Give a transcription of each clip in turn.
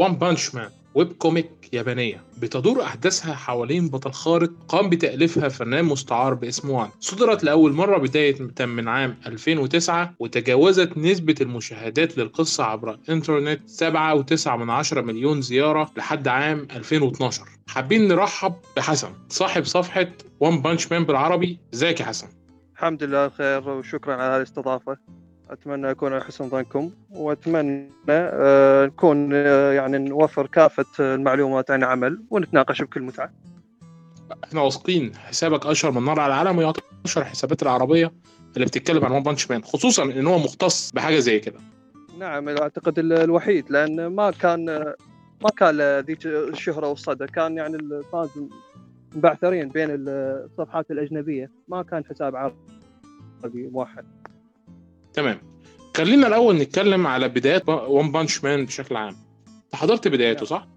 One Punch Man web comic يابانية بتدور أحداثها حوالين بطل خارق قام بتأليفها فنان مستعار باسم ONE. صدرت لأول مرة بداية من عام 2009 وتجاوزت نسبة المشاهدات للقصة عبر الإنترنت 7.9 من عشرة مليون زيارة لحد عام 2012 حابين نرحب بحسن صاحب صفحة One Punch Man بالعربي ازيك يا حسن؟ الحمد لله بخير وشكرا على الاستضافة. أتمنى اكون على حسن ظنكم وأتمنى آه، نكون آه، يعني نوفر كافة المعلومات عن عمل ونتناقش بكل متعة. إحنا واثقين حسابك أشهر من نار على العالم ويعتبر أشهر الحسابات العربية اللي بتتكلم عن ون بانش مان خصوصا إن هو مختص بحاجة زي كده. نعم أعتقد الوحيد لأن ما كان ما كان ذيك الشهرة والصدى كان يعني الفاز مبعثرين بين الصفحات الأجنبية ما كان حساب عربي موحد. تمام خلينا الأول نتكلم على بدايات One Punch Man بشكل عام. حضرت بداياته صح؟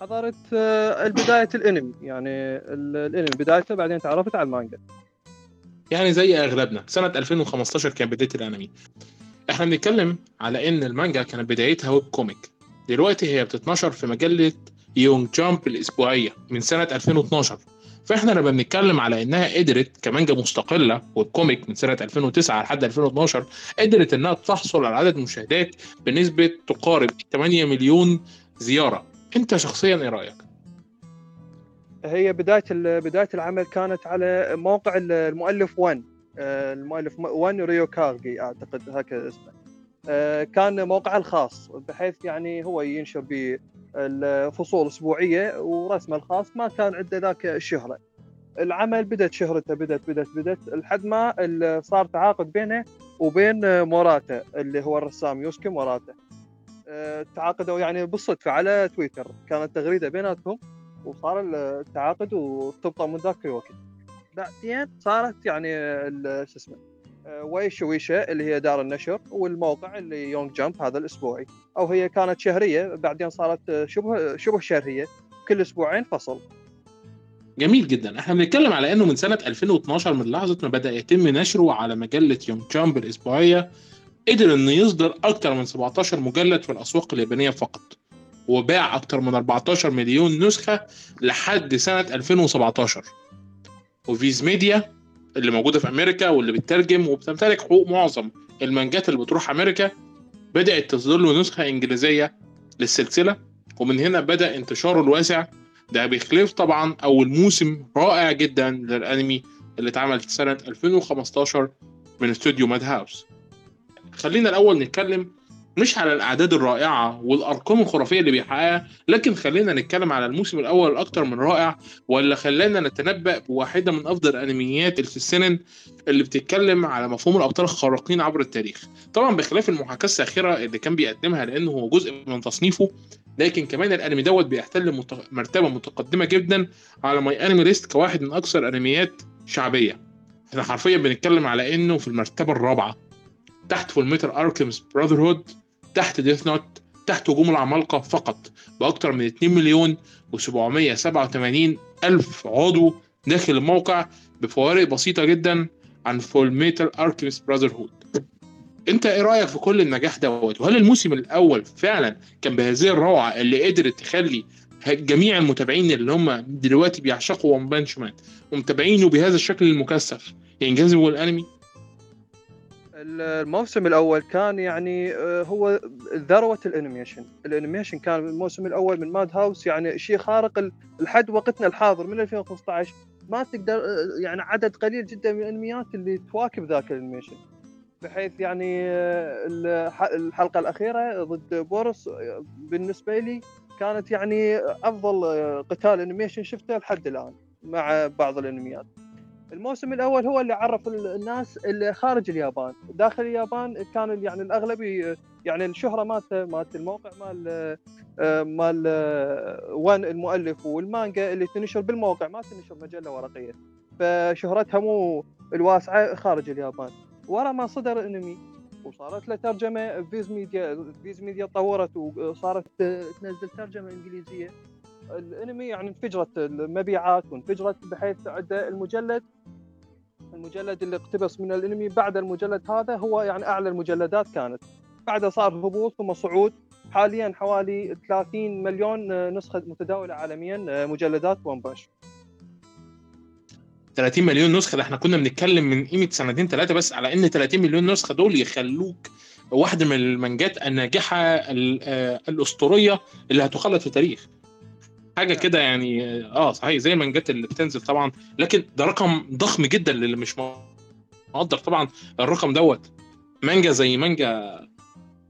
حضرت آه، البداية الأنمي يعني الأنمي بدايته بعدين تعرفت على المانجا. يعني زي أغلبنا. سنة 2015 كان بداية الأنمي. إحنا بنتكلم على إن المانجا كانت بدايتها web comic. دلوقتي هي بتتنشر في مجلة Young Jump الأسبوعية من سنة 2012 فاحنا لما بنتكلم على انها قدرت كمانجا مستقله وال comic من سنة 2009 لحد 2012 قدرت إنها تحصل على عدد مشاهدات بنسبة تقارب 8 مليون زيارة. أنت شخصيا إيه رأيك؟ هي بداية بداية العمل كانت على موقع المؤلف 1 آه، المؤلف 1 ريو كارجي أعتقد هكذا اسمه. كان موقعه الخاص بحيث يعني هو ينشر الفصول اسبوعيه ورسمه الخاص ما كان عنده ذاك الشهرة. العمل بدأت شهرته بدأت بدأت بدأت لحد ما صار تعاقد بينه وبين موراتا اللي هو الرسام يوسكي موراتا أه، تعاقدوا يعني بالصدفة على تويتر. كانت تغريدة بيناتهم وصار التعاقد وارتبطوا من ذاك الوقت. بعدين صارت يعني شو اسمه ويش شويشا اللي هي دار النشر والموقع اللي Young Jump هذا الأسبوعي. أو هي كانت شهرية بعدين صارت شبه شبه شهرية. كل أسبوعين فصل. جميل جدا. إحنا بنتكلم على إنه من سنة 2012 من لحظة ما بدأ يتم نشره على مجلة Young Jump الأسبوعية قدر إنه يصدر أكثر من 17 مجلد في الأسواق اليابانية فقط. وباع أكثر من 14 مليون نسخة لحد سنة 2017 و Viz Media اللي موجودة في أمريكا واللي بتترجم وبتمتلك حقوق معظم المانجات اللي بتروح أمريكا بدأت تصدر له نسخة إنجليزية للسلسلة. ومن هنا بدأ انتشاره الواسع. ده بخلاف طبعا أول موسم رائع جدا للأنمي اللي اتعمل في سنة 2015 من استوديو ماد هاوس. خلينا الأول نتكلم مش على الأعداد الرائعة والأرقام الخرافية اللي بيحققها لكن خلينا نتكلم على الموسم الأول الاكثر من رائع ولا خلانا نتنبأ بواحدة من أفضل الأنميات اللي في السنن اللي بتتكلم على مفهوم الأبطال الخارقين عبر التاريخ. طبعا بخلاف المحاكاه الساخره اللي كان بيقدمها لأنه هو جزء من تصنيفه لكن كمان الأنمي دوت بيحتل مرتبة متقدمة جدا على MyAnimeList كواحد من أكثر أنميات شعبية. إحنا حرفيا بنتكلم على إنه في المرتبة الرابعة تحت Fullmetal Alchemist Brotherhood تحت Death Note تحت هجوم العمالقة فقط بأكثر من 2 مليون و787 ألف عضو داخل الموقع بفوارق بسيطة جدا عن Fullmetal Alchemist Brotherhood أنت إيه رأيك في كل النجاح دوت؟ وهل الموسم الأول فعلا كان بهذه الروعة اللي قدرت تخلي جميع المتابعين اللي هم دلوقتي بيعشقوا One Punch Man ومتابعينه بهذا الشكل المكثف؟ ينجذبوا للانمي الموسم الأول كان يعني آه، هو ذروة ال animation. ال animation كان الموسم الأول من Madhouse يعني شيء خارق لحد وقتنا الحاضر من 2015 ما تقدر آه، يعني عدد قليل جدا من الأنميات اللي تواكب ذاك ال animation. بحيث يعني آه، الحلقة الأخيرة ضد بوروس بالنسبة لي كانت يعني أفضل قتال animation شفته لحد الآن مع بعض الأنميات. الموسم الأول هو اللي عرف الناس اللي خارج اليابان. داخل اليابان كان يعني الاغلب يعني الشهرة مالت مالت الموقع مال آه، مال آه، ONE المؤلف والمانجا اللي تنشر بالموقع ما تنشر مجلة ورقية. فشهرتها مو الواسعة خارج اليابان. ورا ما صدر الانمي وصارت له ترجمة Viz Media Viz Media طورت وصارت تنزل ترجمة إنجليزية. الانمي يعني انفجرت المبيعات وانفجرت بحيث عنده المجلد. المجلد اللي اقتبس من الانمي بعد المجلد هذا هو يعني أعلى المجلدات كانت. بعدها صار هبوط ثم صعود. حاليا حوالي 30 مليون نسخة متداولة عالميا مجلدات ون بانش 30 مليون نسخة؟ ده إحنا كنا بنتكلم من قيمة سنتين ثلاثة بس على إن 30 مليون نسخة دول يخلوك واحدة من المانجات الناجحة آه، الأسطورية اللي هتخلد في التاريخ. حاجة كده يعني آه صحيح زي المانجات اللي بتنزل طبعا لكن ده رقم ضخم جدا للي مش مقدر طبعا الرقم دوت. مانجا زي مانجا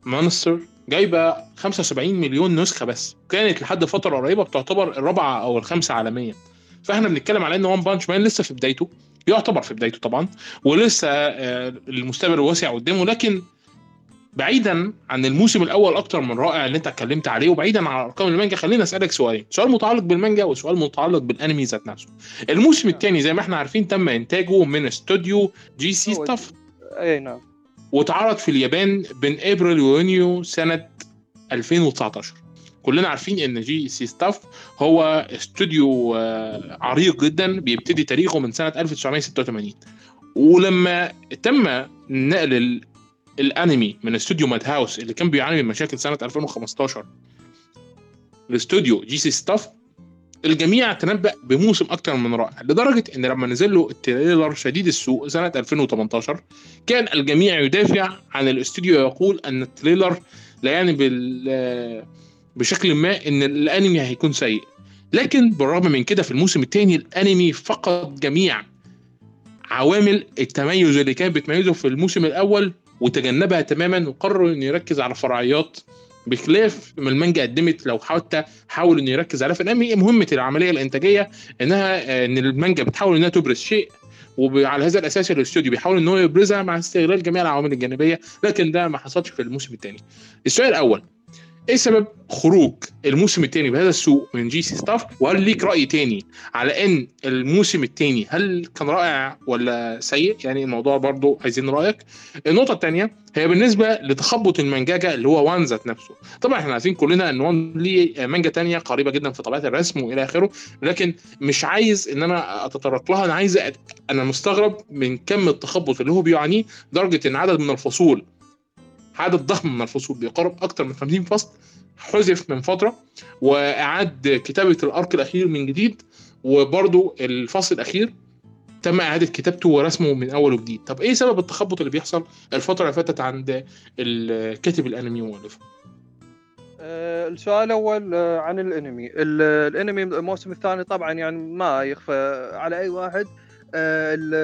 Monster جايبة 75 مليون نسخة بس كانت لحد فترة قريبة بتعتبر الرابعة أو الخامسة عالميا. فإحنا بنتكلم على إن One Punch Man لسه في بدايته يعتبر في بدايته طبعا ولسه آه، المستقبل واسع قدامه لكن بعيدا عن الموسم الأول أكتر من رائع اللي أنت اتكلمت عليه وبعيدا عن أرقام المانجا خلينا أسألك سؤالين سؤال متعلق بالمانجا وسؤال متعلق بالأنمي ذات نفسه. الموسم نعم. الثاني زي ما إحنا عارفين تم إنتاجه من استوديو J.C.Staff. أي نعم. واتعرض في اليابان بين إبريل ويونيو سنة 2019 كلنا عارفين إن J.C.Staff هو استوديو آه، عريق جدا بيبتدي تاريخه من سنة 1986 ولما تم نقل الانمي من استوديو Madhouse اللي كان بيعاني من مشاكل سنة 2015 لاستوديو J.C.Staff. الجميع تنبأ بموسم أكثر من رائع لدرجة إن لما نزل له ال trailer شديد السوء سنة 2018 كان الجميع يدافع عن الاستوديو يقول أن ال trailer لا يعني بال بشكل ما إن الأنمي هيكون سيء. لكن بالرغم من كده في الموسم الثاني الأنمي فقد جميع عوامل التميز اللي كانت بتميزه في الموسم الأول وتجنبها تماما وقرر إنه يركز على فرعيات بخلاف ما المانجا قدمت لو حتى حاول إنه يركز عليها في الانمي مهمة العملية الإنتاجية إنها إن المانجا بتحاول إنها تبرز شيء وعلى هذا الأساس الاستوديو بيحاول ان هو يبرزها مع استغلال جميع العوامل الجانبية لكن ده ما حصلش في الموسم الثاني. السؤال الأول إيه سبب خروج الموسم الثاني بهذا السوء من J.C.Staff وهل ليك رأي تاني على إن الموسم الثاني هل كان رائع ولا سيء؟ يعني الموضوع برضو عايزين رأيك. النقطة الثانية هي بالنسبة لتخبط المانجاجا اللي هو وان ذات نفسه. طبعا إحنا عارفين كلنا إن وان ليه مانجا تانية قريبة جدا في طبيعة الرسم وإلى آخره لكن مش عايز إن أنا أتطرق لها أنا عايز أ... أنا مستغرب من كم التخبط اللي هو بيعانيه لدرجه إن عدد من الفصول عدد ضخم من الفصول بيقارب أكثر من 50 فصل حذف من فترة واعاد كتابة الأرك الأخير من جديد وبرضه الفصل الأخير تم إعادة كتابته ورسمه من أول وجديد. طب إيه سبب التخبط اللي بيحصل الفترة اللي فاتت عند الكاتب الأنمي ومؤلفه أه السؤال الأول أه عن الأنمي. الأنمي الموسم الثاني طبعا يعني ما يخفى على أي واحد.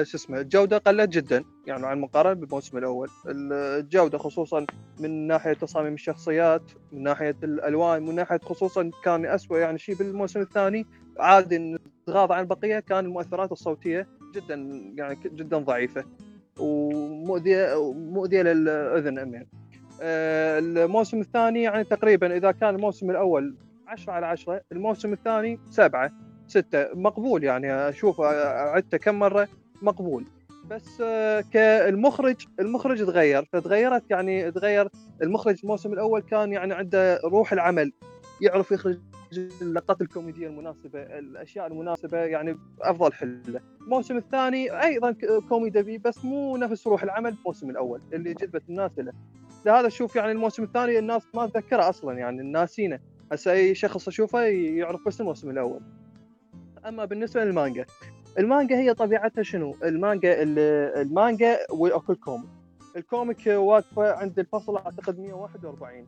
شو اسمه الجودة قلت جدا يعني عن المقارنة بالموسم الأول. الجودة خصوصا من ناحية تصاميم الشخصيات من ناحية الألوان من ناحية خصوصا كان اسوء يعني شيء بالموسم الثاني. عادي نتغاضى عن البقية كان المؤثرات الصوتية جدا يعني جدا ضعيفة ومؤذية مؤذية للأذن أمين. آه، الموسم الثاني يعني تقريبا إذا كان الموسم الأول 10 على 10 الموسم الثاني 7 6 مقبول يعني. أشوف عدته كم مرة؟ مقبول. بس كالمخرج المخرج تغير. فتغيرت يعني تغير المخرج الموسم الأول كان يعني عنده روح العمل. يعرف يخرج اللقطات الكوميدية المناسبة الأشياء المناسبة يعني أفضل حله. الموسم الثاني أيضا كوميدي بس مو نفس روح العمل الموسم الأول اللي جذبت الناس له. لهذا شوف يعني الموسم الثاني الناس ما تذكره أصلا يعني ناسينه هسه أي شخص أشوفه يعرف بس الموسم الأول. أما بالنسبة للمانجا المانجا هي طبيعتها شنو؟ المانجا المانجا وال web comic ال comic واقفة عند الفصل أعتقد 141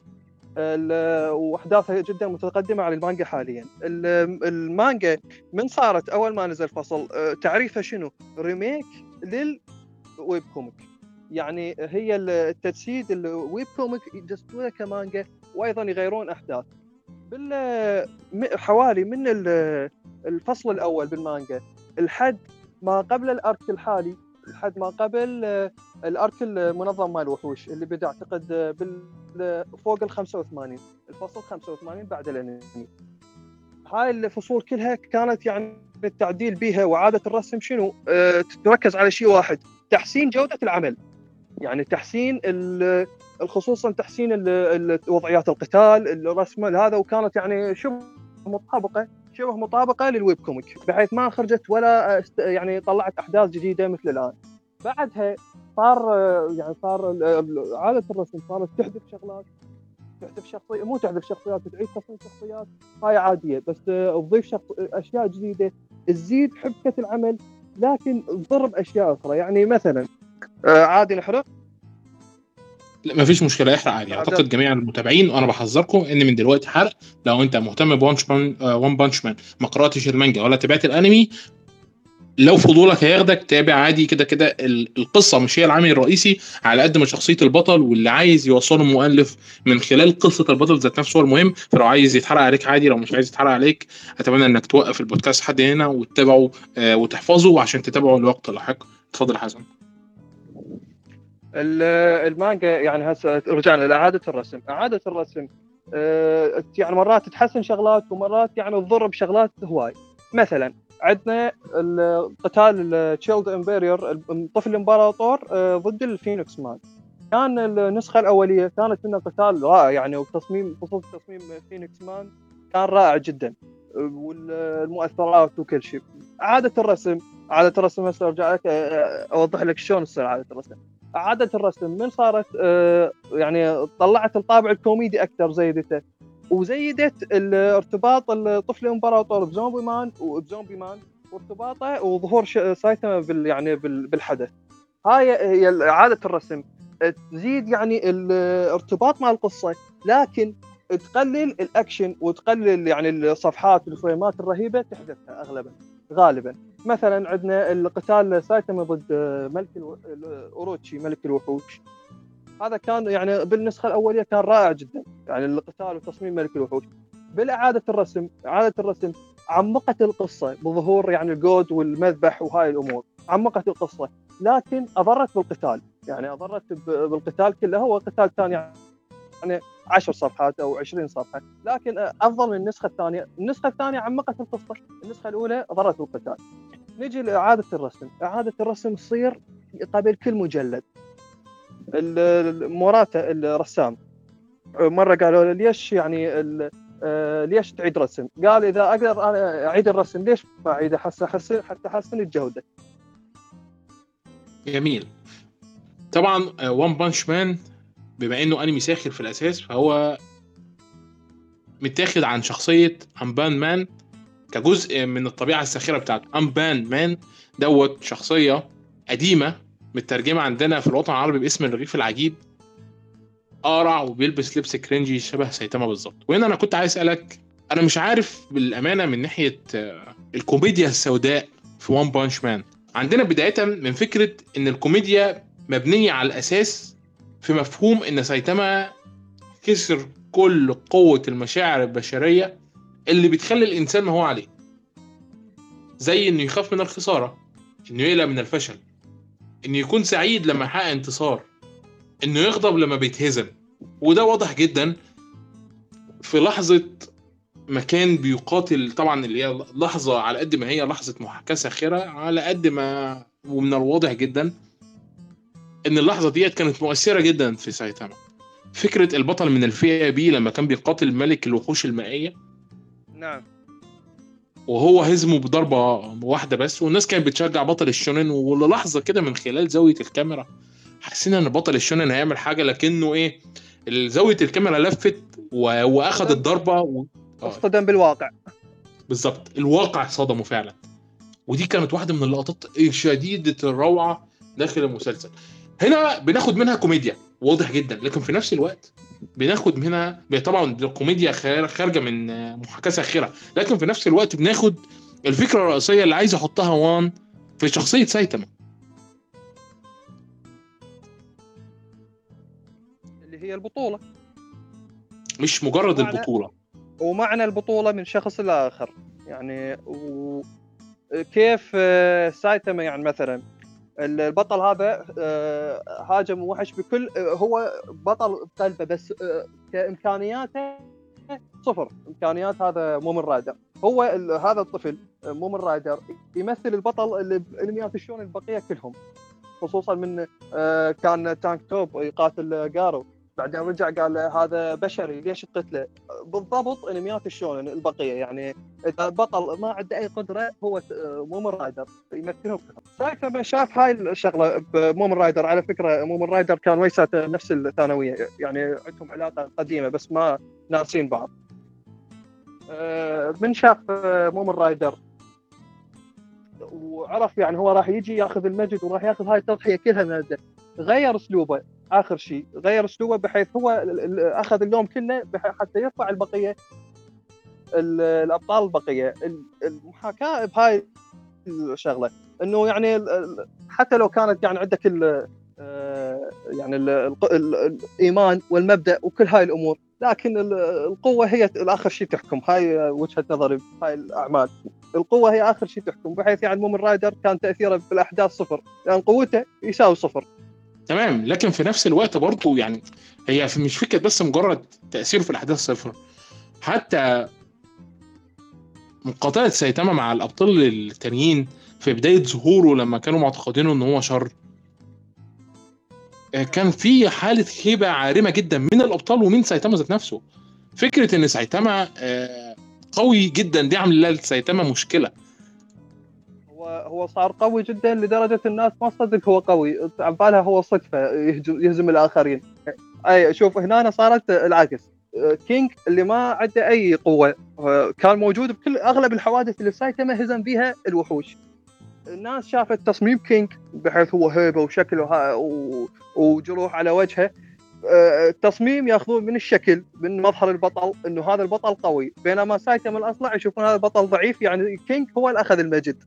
وأحداثها جدا متقدمة عن المانجا حاليا. المانجا من صارت أول ما نزل فصل أه، تعريفها شنو؟ remake لل web comic. يعني هي التجسيد ال web comic يجسدونها كمانجا وأيضا يغيرون أحداث. بال حوالي من الفصل الأول بالمانجا. لحد ما قبل ال arc الحالي لحد ما قبل ال arc المنظم مال الوحوش اللي بدا اعتقد بال فوق ال 85 الفصل 85 بعد الأنمي. هاي الفصول كلها كانت يعني التعديل بها واعاده الرسم شنو؟ أه تركز على شيء واحد تحسين جودة العمل. يعني تحسين خصوصا تحسين وضعيات القتال الرسم هذا وكانت يعني شبه مطابقة شبه مطابقة لل web comic بحيث ما خرجت ولا يعني طلعت أحداث جديدة مثل الآن. بعدها صار يعني صار عادة الرسم صارت تحذف شغلات تحذف شخصيه مو تحذف شخصيات وتعيد تصميم شخصيات هاي عادية بس آه، تضيف شخص أشياء جديدة تزيد حبكة العمل لكن تضر باشياء أخرى. يعني مثلا آه، عادي نحرق لا مفيش مشكلة احرق عادي أعتقد جميع المتابعين وأنا بحذركم إن من دلوقتي حرق. لو أنت مهتم بونش مان وان بانش مان ما قرأتش المانجا ولا تابعت الأنمي لو فضولك هياخدك تابع عادي كده كده ال- القصة مش هي العامل الرئيسي على قد ما شخصية البطل واللي عايز يوصله المؤلف من خلال قصة البطل ذات نفسه هو المهم. فلو عايز يتحرق عليك عادي لو مش عايز يتحرق عليك أتمنى إنك توقف البودكاست لحد هنا وتتابعه آه، وتحفظه عشان تتابعه الوقت اللاحق اتفضل يا حسن المانجا يعني هسه رجعنا لاعاده الرسم، اعاده الرسم آه، يعني مرات تحسن شغلات ومرات يعني تضر بشغلات هواي. مثلا عندنا ال- قتال التشيلد امبيريور طفل الامبراطور آه، ضد الفينيكس مان. كان النسخة الأولية كانت منها قتال رائع يعني وتصميم خصوص تصميم فينيكس مان كان رائع جدا آه، والمؤثرات وكل شيء. اعاده الرسم اعاده الرسم هسه أرجع لك آه، أوضح لك شلون تصير اعاده الرسم. اعاده الرسم من صارت آه، يعني طلعت الطابع الكوميدي أكثر زيدته. وزيدت الارتباط الطفل الامبراطور بزومبي مان وبزومبي مان وارتباطه وظهور سايتاما بال يعني بال- بالحدث. هاي هي إعادة الرسم. تزيد يعني الارتباط مع القصة لكن تقلل الأكشن وتقلل يعني الصفحات والفريمات الرهيبة تحذفها اغلبا غالبا. مثلا عندنا القتال سايتاما ضد ملك ألو... أوروتشي ملك الوحوش. هذا كان يعني بالنسخة الأولية كان رائع جدا يعني القتال وتصميم ملك الوحوش. بالإعادة الرسم إعادة الرسم عمقت القصة بظهور يعني الجود والمذبح وهاي الأمور. عمقت القصة لكن أضرت بالقتال. يعني أضرت بالقتال كله. هو قتال كان يعني 10 صفحات أو 20 صفحة. لكن أفضل من النسخة الثانية. النسخة الثانية عمقت القصة. النسخة الأولى ضرت بالقتال نجي لإعادة الرسم. إعادة الرسم تصير قبل كل مجلد. موراتا الرسام. مرة قالوا له ليش يعني آه، ليش تعيد رسم؟ قال إذا أقدر أنا أعيد الرسم ليش؟ ما اعيده حتى احسن حتى احسن الجودة. جميل. طبعا وان بانش مان بما إنه أنمي ساخر في الأساس فهو متاخد عن شخصية امبان مان كجزء من الطبيعة الساخرة بتاعته. امبان مان ده شخصية قديمة مترجمة عندنا في الوطن العربي باسم الرغيف العجيب أقرع وبيلبس لبس كرنجي شبه سايتاما بالظبط. وهنا أنا كنت عايز أسألك أنا مش عارف بالأمانة من ناحية آه، الكوميديا السوداء في وان بانش مان عندنا بداية من فكرة إن الكوميديا مبنية على الأساس في مفهوم إن سايتاما كسر كل قوة المشاعر البشرية اللي بتخلي الإنسان ما هو عليه. زي إنه يخاف من الخسارة إنه يقلق من الفشل إنه يكون سعيد لما يحقق انتصار إنه يغضب لما بيتهزم. وده واضح جدا في لحظة ما كان بيقاتل طبعا اللي هي لحظة على قد ما هي لحظة محاكاة ساخرة على قد ما ومن الواضح جدا إن اللحظة ديت كانت مؤثرة جدا في سايتاما. فكرة البطل من الفئة بي لما كان بيقاتل ملك الوحوش المائية. نعم. وهو هزمه بضربة واحدة بس والناس كانت بتشجع بطل الشونن وللحظه كده من خلال زاوية الكاميرا حسينا إن بطل الشونن هيعمل حاجة لكنه إيه زاوية الكاميرا لفت و... واخد الضربة و... آه. أصطدم بالواقع. بالظبط. الواقع صدمه فعلا. ودي كانت واحدة من اللقطات شديده الروعة داخل المسلسل. هنا بناخد منها كوميديا. واضح جدا. لكن في نفس الوقت بناخد منها طبعا الكوميديا خار- خارجة من محاكاة ساخرة. لكن في نفس الوقت بناخد الفكرة الرئيسية اللي عايز يحطها وان في شخصية سايتاما اللي هي البطولة. مش مجرد وعلى- البطولة. ومعنى البطولة من شخص لآخر. يعني وكيف آه، سايتاما يعني مثلا؟ البطل هذا آه، هاجم وحش بكل آه، هو بطل بقلبه بس آه، كإمكانياته صفر. إمكانيات هذا مومن رايدر. هو هذا الطفل مومن رايدر يمثل البطل اللي بانميات ال shonen البقية كلهم. خصوصا من كان تانك توب يقاتل جارو. بعدين رجع قال هذا بشري ليش تقتله؟ بالضبط انميات ال shonen البقية؟ يعني إذا البطل ما عنده أي قدرة هو مومن رايدر يمثلهم كلهم. سايتاما شاف هاي الشغلة بمومن رايدر. على فكرة مومن رايدر كان ويساته نفس الثانوية. يعني عندهم علاقة قديمة بس ما ناسين بعض. آه، من شاف آه، مومن رايدر؟ وعرف يعني هو راح يجي ياخذ المجد وراح ياخذ هاي التضحية كلها من غير أسلوبه. آخر شيء غير اسلوبه بحيث هو أخذ اللوم كله حتى يرفع البقية ال- الأبطال البقية. ال- المحاكاة بهاي الشغلة. إنه يعني حتى لو كانت يعني عندك آه، يعني الإيمان والمبدأ وكل هاي الأمور لكن ال- القوة هي الآخر شيء تحكم. هاي وجهة نظري هاي الأعمال. القوة هي آخر شيء تحكم بحيث يعني مومن رايدر كان تأثيره بالأحداث صفر. لأن قوته يساوي صفر. تمام. لكن في نفس الوقت برضه يعني هي مش فكرة بس مجرد تاثيره في الأحداث صفر حتى مقاتله سايتاما مع الأبطال التانيين في بداية ظهوره لما كانوا معتقدينه إن هو شر آه، كان في حالة هيبه عارمة جدا من الأبطال ومن سايتاما ذات نفسه. فكرة إن سايتاما آه، قوي جدا دي عاملة لسايتاما مشكلة. هو صار قوي جدا لدرجة الناس ما تصدق هو قوي. عبالها هو صدفة يهزم الآخرين. أي شوف هنا صارت العكس. كينج اللي ما عنده أي قوة كان موجود بكل أغلب الحوادث اللي سايتاما هزم فيها الوحوش. الناس شافت تصميم كينج بحيث هو هيبة وشكله وجروح على وجهه. التصميم يأخذون من الشكل من مظهر البطل إنه هذا البطل قوي. بينما سايتاما الأصلع يشوفون هذا البطل ضعيف يعني كينج هو اللي اخذ المجد.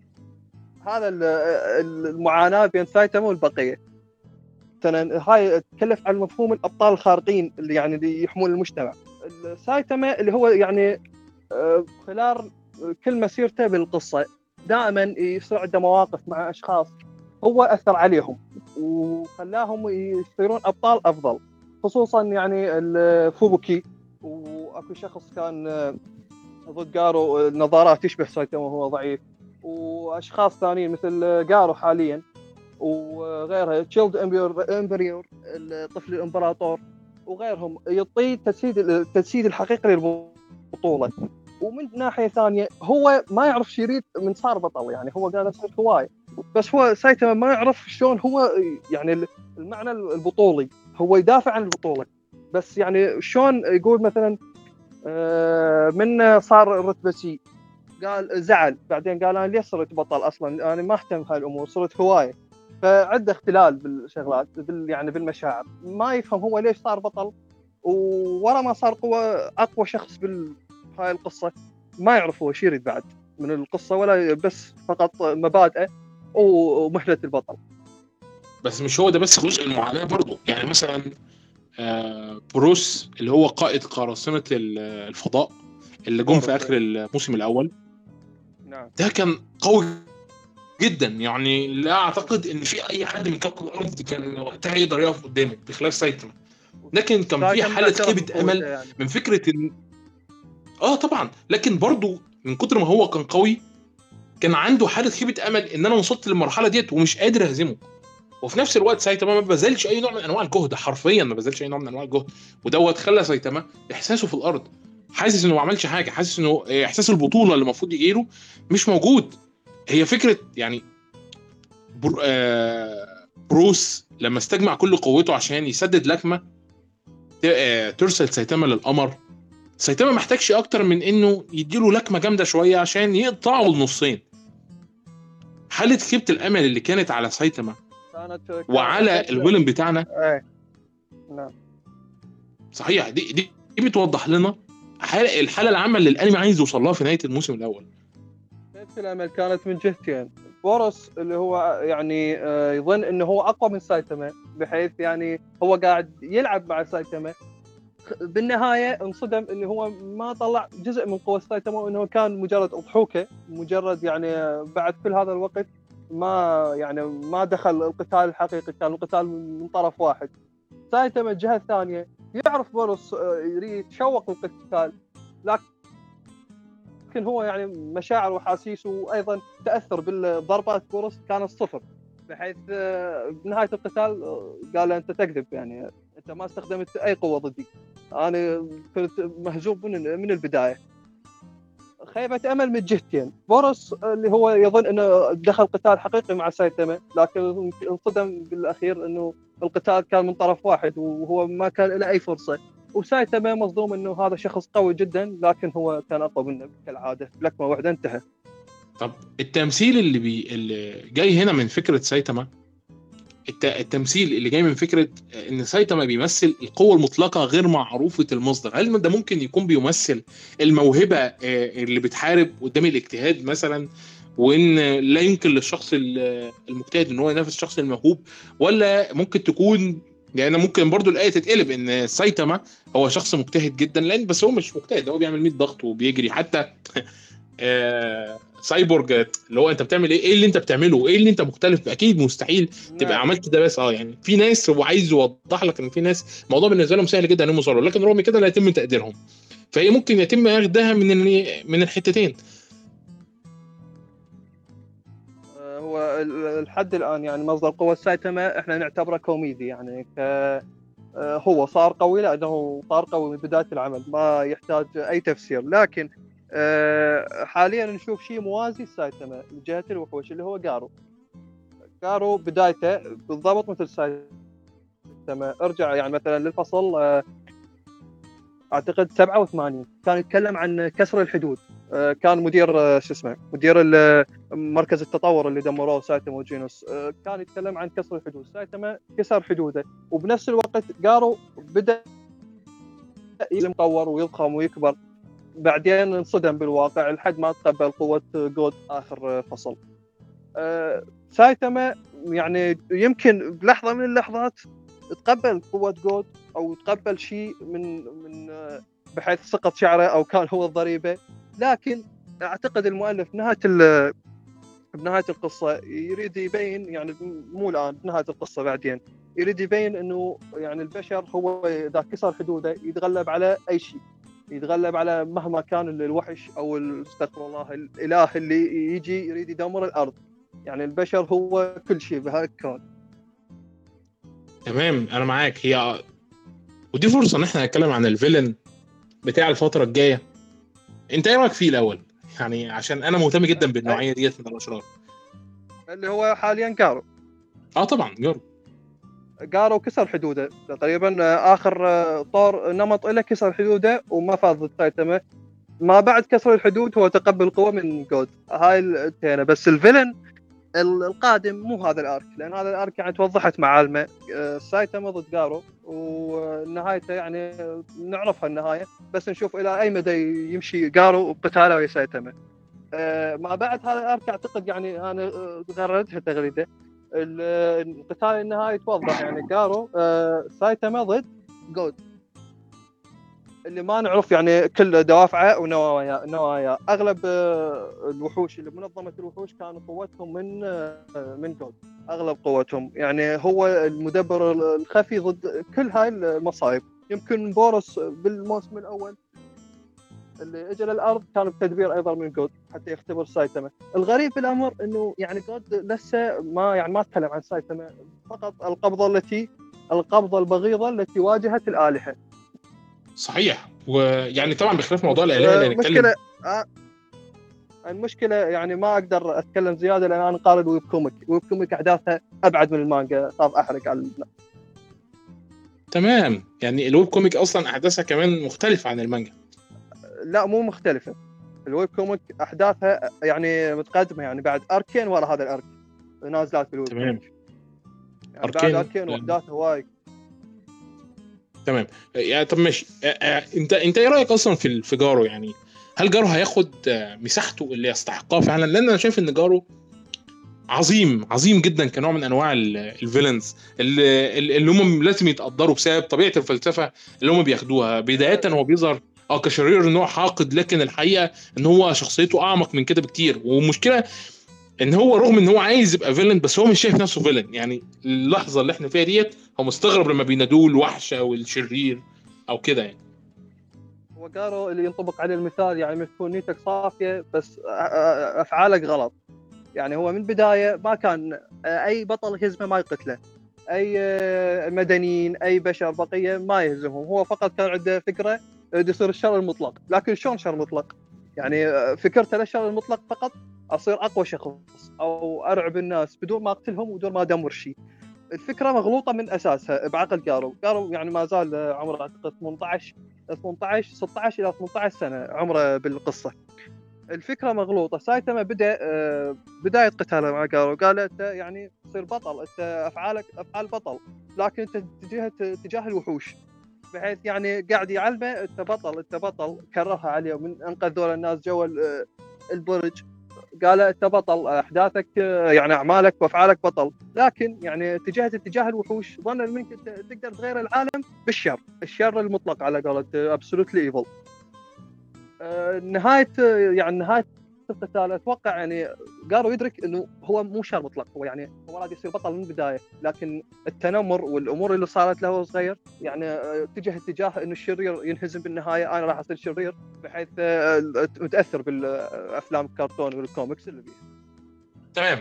هذا ال- ال- المعاناة بين سايتاما والبقية. مثلا هاي تكلف عن مفهوم الأبطال الخارقين اللي يعني اللي يحمون المجتمع. ال- سايتاما اللي هو يعني آه، خلال كل مسيرته بالقصة دائما يصير عنده مواقف مع أشخاص هو أثر عليهم وخلاهم يصيرون أبطال أفضل. خصوصا يعني فوبوكي وأكو شخص كان ضد جارو آه، نظارات تشبه سايتاما وهو ضعيف. وأشخاص ثانيين مثل جارو حاليا وغيرها تشيلد امبيريور الطفل الإمبراطور وغيرهم يعطيه تجسيد التجسيد الحقيقي للبطولة. ومن ناحية ثانية هو ما يعرف شو يريد من صار بطل يعني هو قال يصير هوايه بس هو سايتاما ما يعرف شلون هو يعني المعنى البطولي. هو يدافع عن البطولة. بس يعني شلون يقول مثلا آه، من صار رتبة سي. قال زعل. بعدين قال أنا ليش صرت بطل أصلا؟ أنا ما أهتم بهاي الأمور صرت هواية. فعنده اختلال بالشغلات بال يعني بالمشاعر. ما يفهم هو ليش صار بطل وورا ما صار قوة أقوى شخص بهاي القصة. ما يعرف هو شو يريد بعد من القصة ولا بس فقط مبادئه ومهلة البطل. بس مش هو ده بس جزء المعاناة برضه يعني مثلا آه، بروس اللي هو قائد قراصنة ال- الفضاء اللي جم في آخر الموسم الأول. نعم. ده كان قوي جدا. يعني لا أعتقد إن في أي حد من كوكب الأرض كان وقتها يقدر يقف قدامه بخلاف سايتاما لكن كان في حالة خيبه أمل يعني. من فكرة ان آه طبعا. لكن برضو من كتر ما هو كان قوي كان عنده حالة خيبه أمل إن أنا وصلت للمرحلة ديت ومش قادر أهزمه. وفي نفس الوقت سايتاما ما بذلش أي نوع من أنواع الجهد. حرفيا ما بذلش أي نوع من أنواع الجهد. ودوت خلى سايتاما إحساسه في الأرض حاسس انه ما عملش حاجة حاسس انه احساس البطولة اللي المفروض يجيله مش موجود. هي فكرة يعني بر... آه... بروس لما استجمع كل قوته عشان يسدد لكمه آه... ترسل سايتاما للقمر. سايتاما محتاجش أكتر من إنه يديله لكمه جامدة شوية عشان يقطعه لنصين حالة خيبه الأمل اللي كانت على سايتاما وعلى الفيلم بتاعنا. إيه. نعم. صحيح دي دي, بتوضح لنا الحالة العامة اللي الأنمي عايز يوصل لها في نهاية الموسم الأول. بيت الامل كانت من جهتين. بورس اللي هو يعني آه، يظن إنه هو أقوى من سايتاما بحيث يعني هو قاعد يلعب مع سايتاما بالنهاية انصدم انه هو ما طلع جزء من قوة سايتاما وانه كان مجرد أضحوكة مجرد يعني آه، بعد كل هذا الوقت ما يعني ما دخل القتال الحقيقي كان القتال من طرف واحد. سايتاما الجهة الثانية يعرف بورس آه، يتشوق للقتال لكن هو يعني مشاعر واحاسيس وأيضا تأثر بالضربات. بورس كانت صفر بحيث آه، بنهايه القتال آه، قال أنت تكذب يعني أنت ما استخدمت أي قوة ضدي. أنا كنت مهزوم من البداية. خيبة أمل من جهتين، بورس اللي هو يظن إنه دخل قتال حقيقي مع سايتاما لكن انصدم بالأخير إنه القتال كان من طرف واحد وهو ما كان له أي فرصة، وسايتاما مصدوم إنه هذا شخص قوي جدا لكن هو كان أقوى منه كالعادة، لكمه واحدة انتهى. طب التمثيل اللي بي اللي جاي هنا من فكرة سايتاما. التمثيل اللي جاي من فكرة إن سايتاما بيمثل القوة المطلقة غير معروفة المصدر. هل ده ممكن يكون بيمثل الموهبة آه، اللي بتحارب قدام الاجتهاد مثلا وإن لا يمكن للشخص المجتهد إن هو ينافس الشخص الموهوب؟ ولا ممكن تكون يعني ممكن برضو الآية تتقلب إن سايتاما هو شخص مجتهد جدا لأن بس هو مش مجتهد هو بيعمل 100 ضغط وبيجري حتى آه، سايبورج اللي هو انت بتعمل إيه؟ إيه اللي انت بتعمله؟ إيه اللي انت مختلف؟ أكيد مستحيل تبقى نعم. عملت ده بس آه يعني في ناس هو عايز يوضح لك ان في ناس الموضوع بالنسبة لهم سهل جدا انهم يوصلوا لكن رغم كده لا يتم تقديرهم فهي ممكن يتم اخدها من من الحتتين هو لحد الآن يعني مصدر قوة سايتاما إحنا نعتبره كوميدي يعني ك آه، هو صار قوي لأنه صار قوي من بداية العمل ما يحتاج أي تفسير لكن آه، حاليا نشوف شيء موازي لسايتاما من جهة الوحوش اللي هو جارو. جارو بدايته بالضبط مثل سايتاما ارجع يعني مثلا للفصل آه، أعتقد 87 كان يتكلم عن كسر الحدود. آه، كان مدير آه، شو اسمه مدير مركز التطور اللي دمروه سايتاما وجينوس. آه، كان يتكلم عن كسر الحدود. سايتاما كسر حدوده. وبنفس الوقت جارو بدأ يتطور ويضخم ويكبر. بعدين انصدم بالواقع لحد ما تقبل قوة جود آخر فصل. آه، سايتاما يعني يمكن بلحظة من اللحظات تقبل قوة جود أو تقبل شيء من من آه، بحيث سقط شعره أو كان هو الضريبة لكن أعتقد المؤلف نهاية ال- بنهاية القصة يريد يبين يعني مو الآن بنهاية القصة بعدين يريد يبين إنه يعني البشر هو إذا كسر حدوده يتغلب على أي شيء. يتغلب على مهما كان الوحش أو استغفر الله الاله اللي يجي يريد يدمر الأرض. يعني البشر هو كل شيء بهذا الكون تمام أنا معاك. هي ودي فرصة إن إحنا نتكلم عن الفيلن بتاع الفترة الجاية. أنت إيه رأيك فيه الأول؟ يعني عشان أنا مهتم جدا بالنوعية ديت من الأشرار. اللي هو حاليا جارو آه طبعا جرب جارو كسر حدوده. تقريبا آخر طور نمط له كسر حدوده وما فاز ضد سايتاما ما بعد كسر الحدود هو تقبل قوة من God. هاي التينة. بس ال villain ال- القادم مو هذا ال arc لأن هذا ال arc يعني توضحت معالمه. سايتاما ضد جارو ونهايته يعني نعرفها النهاية. بس نشوف إلى أي مدى يمشي جارو بقتاله ويا سايتاما آه، ما بعد هذا ال arc أعتقد يعني أنا غردتها تغريدة. القتال النهائي توضح يعني جارو آه، سايتاما ضد God. اللي ما نعرف يعني كل دوافعه ونوايا نوايا. أغلب آه، الوحوش اللي منظمة الوحوش كانوا قوتهم من آه، من God. أغلب قوتهم. يعني هو المدبر الخفي ضد كل هاي المصايب. يمكن بوروس بالموسم الأول اللي اجى للأرض كان بتدبير أيضا من God حتى يختبر سايتاما الغريب بالامر إنه يعني God لسه ما يعني ما تكلم عن سايتاما فقط القبضة التي القبضة البغيضة التي واجهت الآلهة. صحيح. ويعني طبعا بخلاف موضوع الاله اللي هنتكلم المشكلة آه، المشكلة يعني ما أقدر أتكلم زيادة لأن أنا قارئ web comic. web comic احداثها أبعد من المانجا. خاف أحرق على الناس. تمام. يعني ال web comic أصلا احداثها كمان مختلفة عن المانجا. لا مو مختلفة. ال web comic أحداثها يعني متقدمة يعني بعد arc ين ورا هذا ال arc نازلات بالويب تمام. يعني بعد arc ين. arc ين وأحداثها وايد. تمام. يعني طب ماشي. أنت أنت إيه رأيك أصلا في في جارو؟ يعني هل جارو هياخد مساحته اللي يستحقها فعلا؟ لأن أنا شايف إن جارو عظيم عظيم جدا كنوع من أنواع ال- ال villains اللي, اللي هم لازم يتقدروا بسبب طبيعة الفلسفة اللي هم بياخدوها. بداية هو بيظهر آه كشرير ان هو حاقد لكن الحقيقة ان هو شخصيته اعمق من كده بكتير. والمشكلة ان هو رغم ان هو عايز يبقى فيلن بس هو مش شايف نفسه فيلن. يعني اللحظة اللي إحنا فيها ديت هو مستغرب لما بينادوه الوحش أو الشرير أو كده يعني. جارو اللي ينطبق عليه المثال يعني تكون نيتك صافية بس أفعالك غلط. يعني هو من البداية ما كان أي بطل يهزمه ما يقتله. أي مدنيين أي بشر بقية ما يهزمهم. هو فقط كان عنده فكرة يصير الشر المطلق. لكن شلون شر مطلق؟ يعني آه، فكرته الشر المطلق فقط أصير أقوى شخص أو أرعب الناس بدون ما أقتلهم وبدون ما أدمر شيء. الفكرة مغلوطة من أساسها بعقل جارو. جارو يعني ما زال عمره أعتقد 18 18 16 إلى 18 سنة عمره بالقصة. الفكرة مغلوطة. سايتاما بدأ آه، بداية قتاله مع جارو. قال أنت يعني تصير بطل أنت أفعالك أفعال بطل لكن أنت تجاه تجاه الوحوش. بحيث يعني قاعد يعلمه انت بطل انت بطل كررها عليه من أنقذ ذول الناس جوا البرج. قال انت بطل أحداثك يعني أعمالك وأفعالك بطل. لكن يعني اتجهت اتجاه الوحوش. ظن انك تقدر تغير العالم بالشر. الشر المطلق على قولة absolutely evil نهاية يعني نهاية القتال أتوقع يعني قالوا يدرك إنه هو مو شر مطلق هو يعني هو راد يصير بطل من البداية لكن التنمر والأمور اللي صارت له وهو صغير يعني اتجه اتجاه إنه الشرير ينهزم بالنهاية أنا راح أصير شرير بحيث متأثر بالأفلام الكرتون والكوميكس اللي فيها. تمام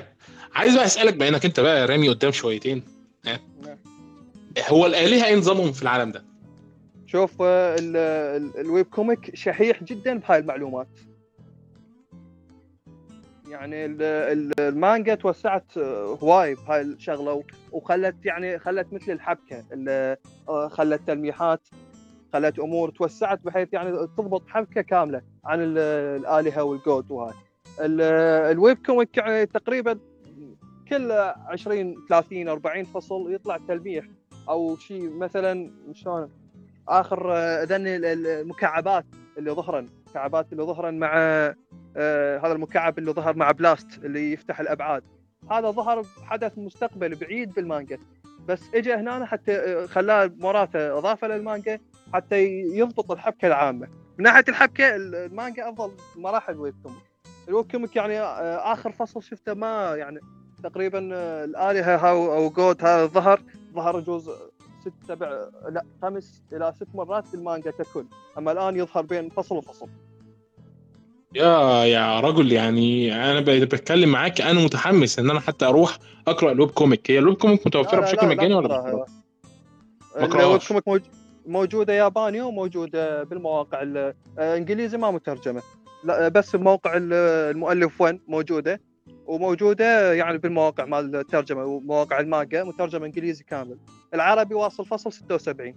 عايز بقى أسألك بما إنك أنت بقى رامي قدام شويتين نعم. هو الآلهة إيه نظامهم في العالم ده؟ شوف ال web comic شحيح جدا بهاي المعلومات يعني المانجا توسعت هواي بهاي الشغلة وخلت يعني خلت مثل الحبكة آه، خلت تلميحات خلت أمور توسعت بحيث يعني تضبط حبكة كاملة عن الآلهة وال God وهاي. ال web comic يعني تقريبا كل 20 30 40 فصل يطلع تلميح أو شيء مثلا شلون؟ آخر آه، ذن المكعبات اللي ظهرن المكعبات اللي ظهرن مع آه هذا المكعب اللي ظهر مع بلاست اللي يفتح الأبعاد. هذا ظهر بحدث مستقبل بعيد بالمانجا. بس اجى هنا حتى آه، خلاه مراته إضافة للمانجا حتى يضبط الحبكة العامة. من ناحية الحبكة المانجا أفضل بمراحل ال web comic ال web comic يعني آه، آخر فصل شفته ما يعني تقريبا آه، الآلهة أو God هذا ظهر ظهر جزء ست سبع لا خمس إلى ست مرات في المانجا ككل. أما الآن يظهر بين فصل وفصل. يا يا رجل يعني أنا بتكلم معاك أنا متحمس إن أنا حتى أروح أقرأ ال web comic. هي ال web comic متوفرة بشكل مجاني ولا ال web comic موجودة ياباني وموجودة بالمواقع الانجليزي ما مترجمة. لا بس بموقع المؤلف وين موجودة. وموجودة يعني بالمواقع مال الترجمة ومواقع المانجا مترجمة إنجليزي كامل. العربي واصل فصل 76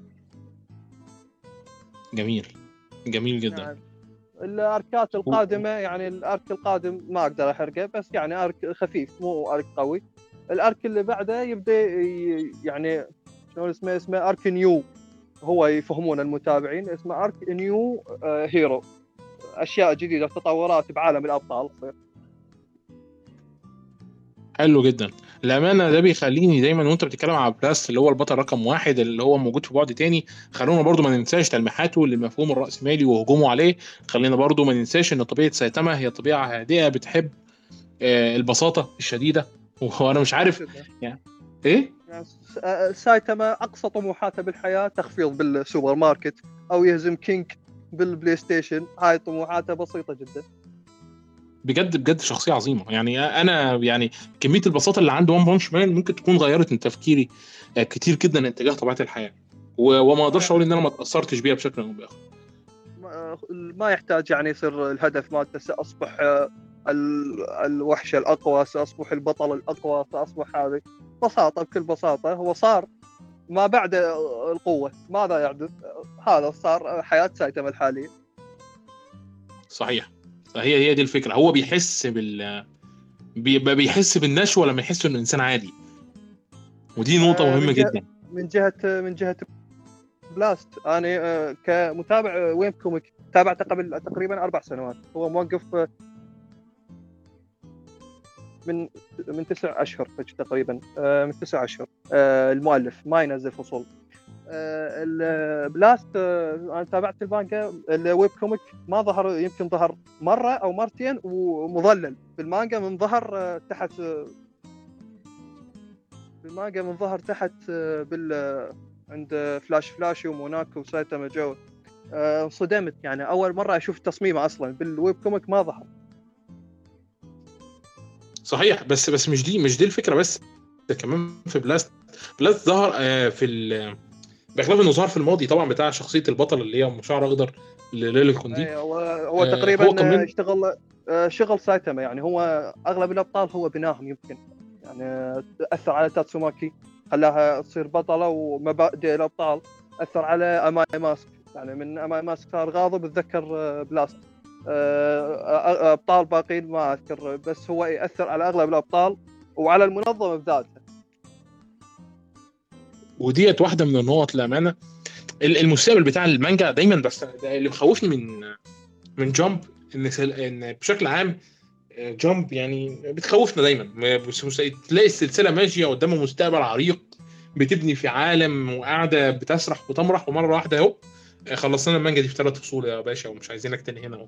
جميل. جميل جدا. يعني الأركات القادمة يعني الأرك القادم ما أقدر أحرقه بس يعني أرك خفيف مو أرك قوي. الأرك اللي بعده يبدأ يعني شلون اسمه؟ اسمه أرك نيو. هو يفهمون المتابعين. اسمه arc Neo Hero. أشياء جديدة تطورات بعالم الأبطال تصير. حلو جدا. الأمانة ده بيخليني دايما وأنت بتتكلم على بلاست اللي هو البطل رقم واحد اللي هو موجود في بعد تاني خلونا برضو ما ننساش تلميحاته للمفهوم الرأسمالي وهجومه عليه. خلينا برضو ما ننساش إن طبيعة سايتاما هي طبيعة هادئة بتحب آه، البساطة الشديدة. وأنا مش عارف يعني إيه؟ سايتاما أقصى طموحاته بالحياة تخفيض بالسوبر ماركت أو يهزم كينج بالبلاي ستيشن. هاي طموحاته بسيطة جدا. بجد بجد شخصية عظيمة. يعني أنا يعني كمية البساطة اللي عند One Punch Man ممكن تكون غيرت من تفكيري آه، كتير جدا اتجاه طبيعة الحياة. وما أقدرش أقول إن أنا ما تأثرتش بيها بشكل أو بآخر. ما يحتاج يعني يصير الهدف مالته ساصبح آه، الوحش الأقوى سأصبح البطل الأقوى ساصبح هذه. بساطة بكل بساطة هو صار ما بعد القوة ماذا يحدث هذا صار حياة سايتاما الحالية. صحيح. فهي هي دي الفكرة. هو بيحس بال بيبقى بيحس بالنشوة لما يحس إنه إنسان عادي. ودي نقطة آه مهمة من جدا. من جهه من جهة بلاست. أنا آه، كمتابع web comic تابعته قبل تقريبا أربع سنوات. هو موقف آه، من من تسع أشهر تقريبا آه، من تسع أشهر. المؤلف ما ينزل فصول. آه، البلاست آه، أنا تابعت المانجا ال web comic ما ظهر يمكن ظهر مرة أو مرتين ومظلل. بالمانجا من ظهر آه، تحت بالمانجا من ظهر تحت بال عند فلاش فلاش وماناكو وسايتاما جو. انصدمت يعني. أول مرة أشوف تصميمه أصلا. بال web comic ما ظهر. صحيح بس بس مش دي مش دي الفكرة بس. كمان في بلاست بلاست ظهر في بخلاف إنه ظهر في الماضي طبعا بتاع شخصية البطل اللي هي شعر أخضر لليل كوندي إيه، هو هو آه، تقريبا هو كمان- اشتغل آه، شغل سايتاما يعني. هو أغلب الأبطال هو بناهم يمكن. يعني آه، أثر على تاتسوماكي خلاها تصير بطلة ومبادئ الأبطال. أثر على أماي ماسك. يعني من أماي ماسك صار غاضب اتذكر آه، بلاست. أبطال باقيين ما أذكر. بس هو يأثر على أغلب الأبطال وعلى المنظمة بذاتها. وديت واحدة من النقط للأمانة. ال- المستقبل بتاع المانجا دايما بس ده اللي مخوفني من من جامب إن إن بشكل عام آه، جامب يعني بتخوفنا دايما. تلاقي السلسلة ماشية قدامها مستقبل عريق بتبني في عالم وقاعدة بتسرح وتمرح ومرة واحدة أهو آه، خلصنا المانجا دي في ثلاث فصول يا باشا ومش عايزينك تاني هنا أهو.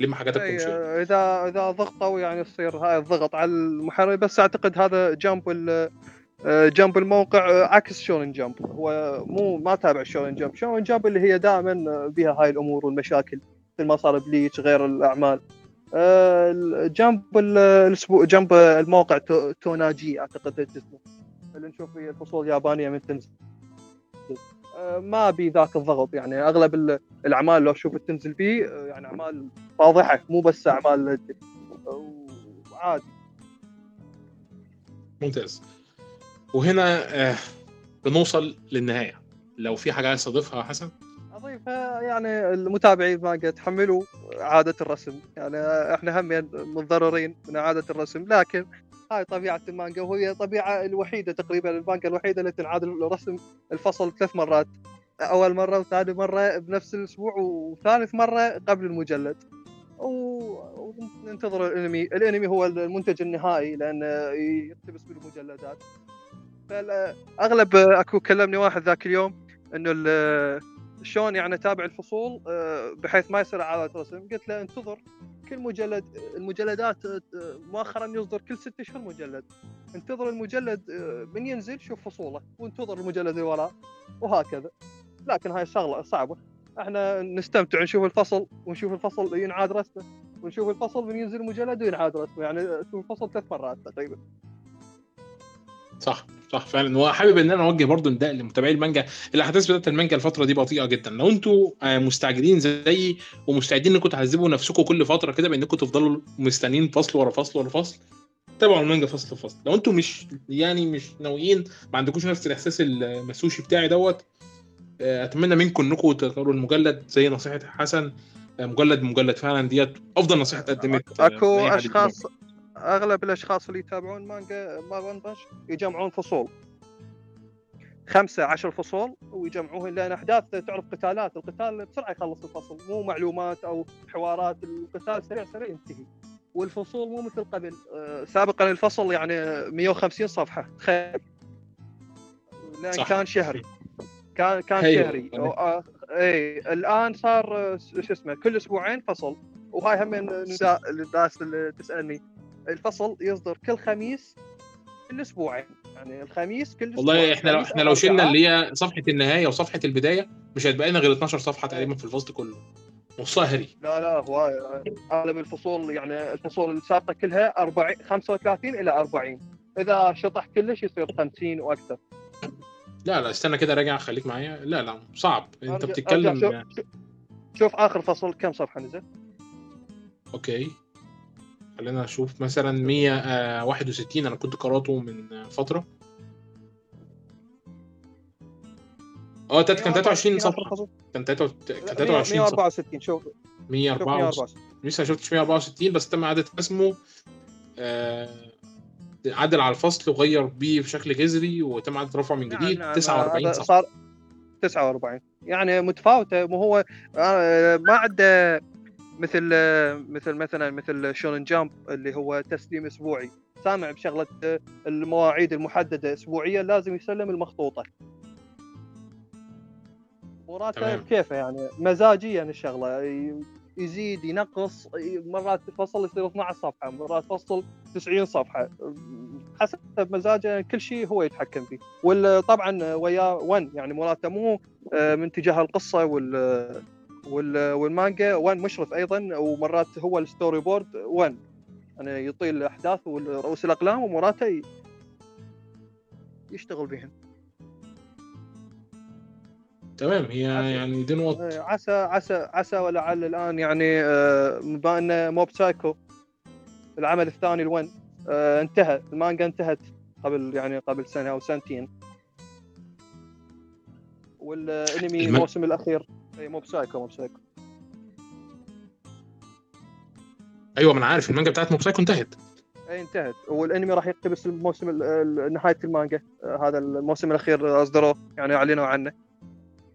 لم حاجاتك أي، وامشي آه، اذا إذا ضغطوا يعني يصير هاي الضغط على المحرر بس أعتقد هذا جامب ال- آه، الموقع آه، عكس شونن جامب هو مو ما تابع شونن جامب شونن جامب اللي هي دائما آه، بها هاي الأمور والمشاكل مثل ما صار بليتش غير الأعمال. آه، ال- الأسبوع جنب الموقع تو- توناجي أعتقد اسمه. اللي نشوف فيه الفصول اليابانية من تنزل. آه، ما بي ذاك الضغط يعني أغلب ال- الأعمال لو شوف تنزل فيه آه، يعني أعمال فاضحه مو بس أعمال وعادي ممتاز. وهنا آه بنوصل للنهاية. لو في حاجة عايز تضيفها حسن؟ أضيف يعني المتابعين مانجا تحملوا عادة الرسم. يعني إحنا هم متضررين من عادة الرسم. لكن هاي طبيعة المانجا وهي الطبيعه الوحيدة تقريبا المانجا الوحيدة التي تنعاد الرسم الفصل ثلاث مرات. أول مرة وثاني مرة بنفس الأسبوع وثالث مرة قبل المجلد. وننتظر الأنمي. الأنمي هو المنتج النهائي لأنه يقتبس بالمجلدات فاغلب أكو كلمني واحد ذاك اليوم إنه شلون يعني أتابع الفصول آه، بحيث ما يصير عادة رسم قلت له انتظر كل مجلد المجلدات آه، مؤخرا يصدر كل ست أشهر مجلد. انتظر المجلد آه، من ينزل شوف فصوله وانتظر المجلد اللي وراه وهكذا. لكن هاي شغله صعبة. إحنا نستمتع نشوف الفصل ونشوف الفصل ينعاد رسمه ونشوف الفصل من ينزل مجلد وينعاد رسمه. يعني الفصل ثلاث مرات تقريبا. صح صح فعلا. وحابب إن أنا أوجه برضو نداء لمتابعي المانجا. الأحداث بتاعت المانجا الفترة دي بطيئة جدا. لو أنتوا آه، مستعجلين زيي ومستعدين إنكم تعذبوا نفسكم كل فترة كده بإنكم تفضلوا مستنيين فصل ورا فصل ورا فصل تابعوا المانجا فصل فصل. لو أنتوا مش يعني مش ناويين ما عندكوش نفس الإحساس المسوشي بتاعي دوت آه، أتمنى منكم إنكم تقروا المجلد زي نصيحة حسن. آه، مجلد مجلد فعلا ديت أفضل نصيحة اتقدمت. آه، اكو حد اشخاص أغلب الأشخاص اللي يتابعون مانجا مارون باش يجمعون فصول. خمسة عشر فصول ويجمعوهن لأن أحداث تعرف قتالات القتال بسرعة يخلص الفصل مو معلومات أو حوارات القتال سريع سريع ينتهي. والفصول مو مثل قبل آه، سابقا الفصل يعني 150 صفحة. تخيل. لأن صح. كان شهري. كان كان أيوة. شهري. أو- آه، إي الآن صار آه، شو اسمه كل أسبوعين فصل. وهاي هم نداء للناس اللي تسألني. الفصل يصدر كل خميس كل أسبوعين يعني الخميس كل أسبوع. والله إحنا لو إحنا لو شلنا. اللي هي صفحة النهاية وصفحة البداية مش هيتبقى لنا غير 12 صفحة تقريبا في الفصل كله. نصها هري لا لا هو اغلب الفصول يعني الفصول السابقة كلها 40 35 إلى 40 إذا شطح كلش يصير 50 وأكثر. لا لا استنى كده راجع خليك معايا. لا لا صعب. أنت بتتكلم شوف, شوف آخر فصل كم صفحة نزل؟ أوكي. خلينا نشوف. مثلا 161 أنا كنت قرأته من آه، فترة. آه تلات- كان 23 آخر صفحة. كان تلاتة- كان لا، 23 صفحة. 164 شوف. شوف 164 164 لسه ما شفتش 164 بس تم اعاده اسمه. آه عدل على الفصل وغير بيه بشكل جذري وتم اعاده رفعه من جديد. نعم، 49 هذا صفحة. صار 49 يعني متفاوتة. مو هو آه، ما عنده مثل مثل مثلا مثل شونن جامب اللي هو تسليم أسبوعي. سامع بشغلة المواعيد المحددة اسبوعيا لازم يسلم المخطوطة. تمام. كيفه يعني؟ مزاجيا الشغلة. يزيد ينقص مرات فصل يصير 12 صفحة مرات فصل 90 صفحة. حسب مزاجه كل شيء هو يتحكم فيه. وطبعا ويا ون يعني مراته مو من تجاه القصة وال والمانجا ون مشرف أيضا ومرات هو ال storyboard ون يعني يطيل الاحداث ورؤوس الأقلام ومراته يشتغل بهن تمام هي عسى. يعني نقط آه، عسى عسى عسى ولعل الآن يعني آه، بما ان موب سايكو العمل الثاني الون آه، انتهى. المانجا انتهت قبل يعني قبل سنة أو سنتين. والأنمي الم- الموسم الأخير. اي موب سايكو موب سايكو أيوه ما أنا عارف المانجا بتاعت موب سايكو انتهت. اي انتهت. والأنمي راح يقتبس الموسم ال- ال- نهاية المانجا. آه، هذا الموسم الأخير اصدروه يعني أعلنوا عنه.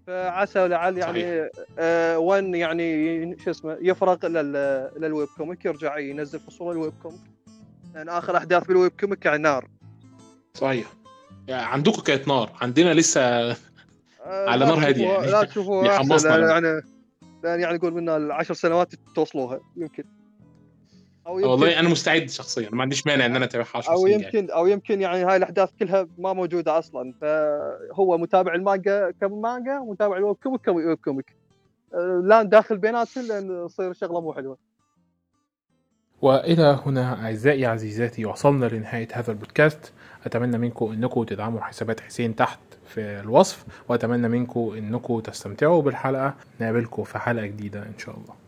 فعسى ولعل يعني آه وان يعني شو اسمه يفرغ لل- لل web comic يرجع ينزل فصول ال web comic لأن آخر أحداث بال web comic يعني نار. صحيح. يعني عندكم كانت نار. عندنا لسه على نار تشوفوها- يعني. لا تشوفوها لما- يعني لأن يعني يقول منا العشر سنوات توصلوها يمكن. أو يمكن والله أنا مستعد شخصيا ما عنديش مانع إن أنا اتابعها 10 أو سنين يعني. يمكن أو يمكن يعني هاي الأحداث كلها ما موجودة أصلا. فهو متابع المانجا كمانجا ومتابع ال web comic ك web comic آه، لا نداخل بيناتهم لأن تصير شغلة مو حلوة. وإلى هنا أعزائي عزيزاتي وصلنا لنهاية هذا البودكاست. أتمنى منكم أنكم تدعموا حسابات حسين تحت في الوصف وأتمنى منكم إنكم تستمتعوا بالحلقة. نقابلكم في حلقة جديدة إن شاء الله.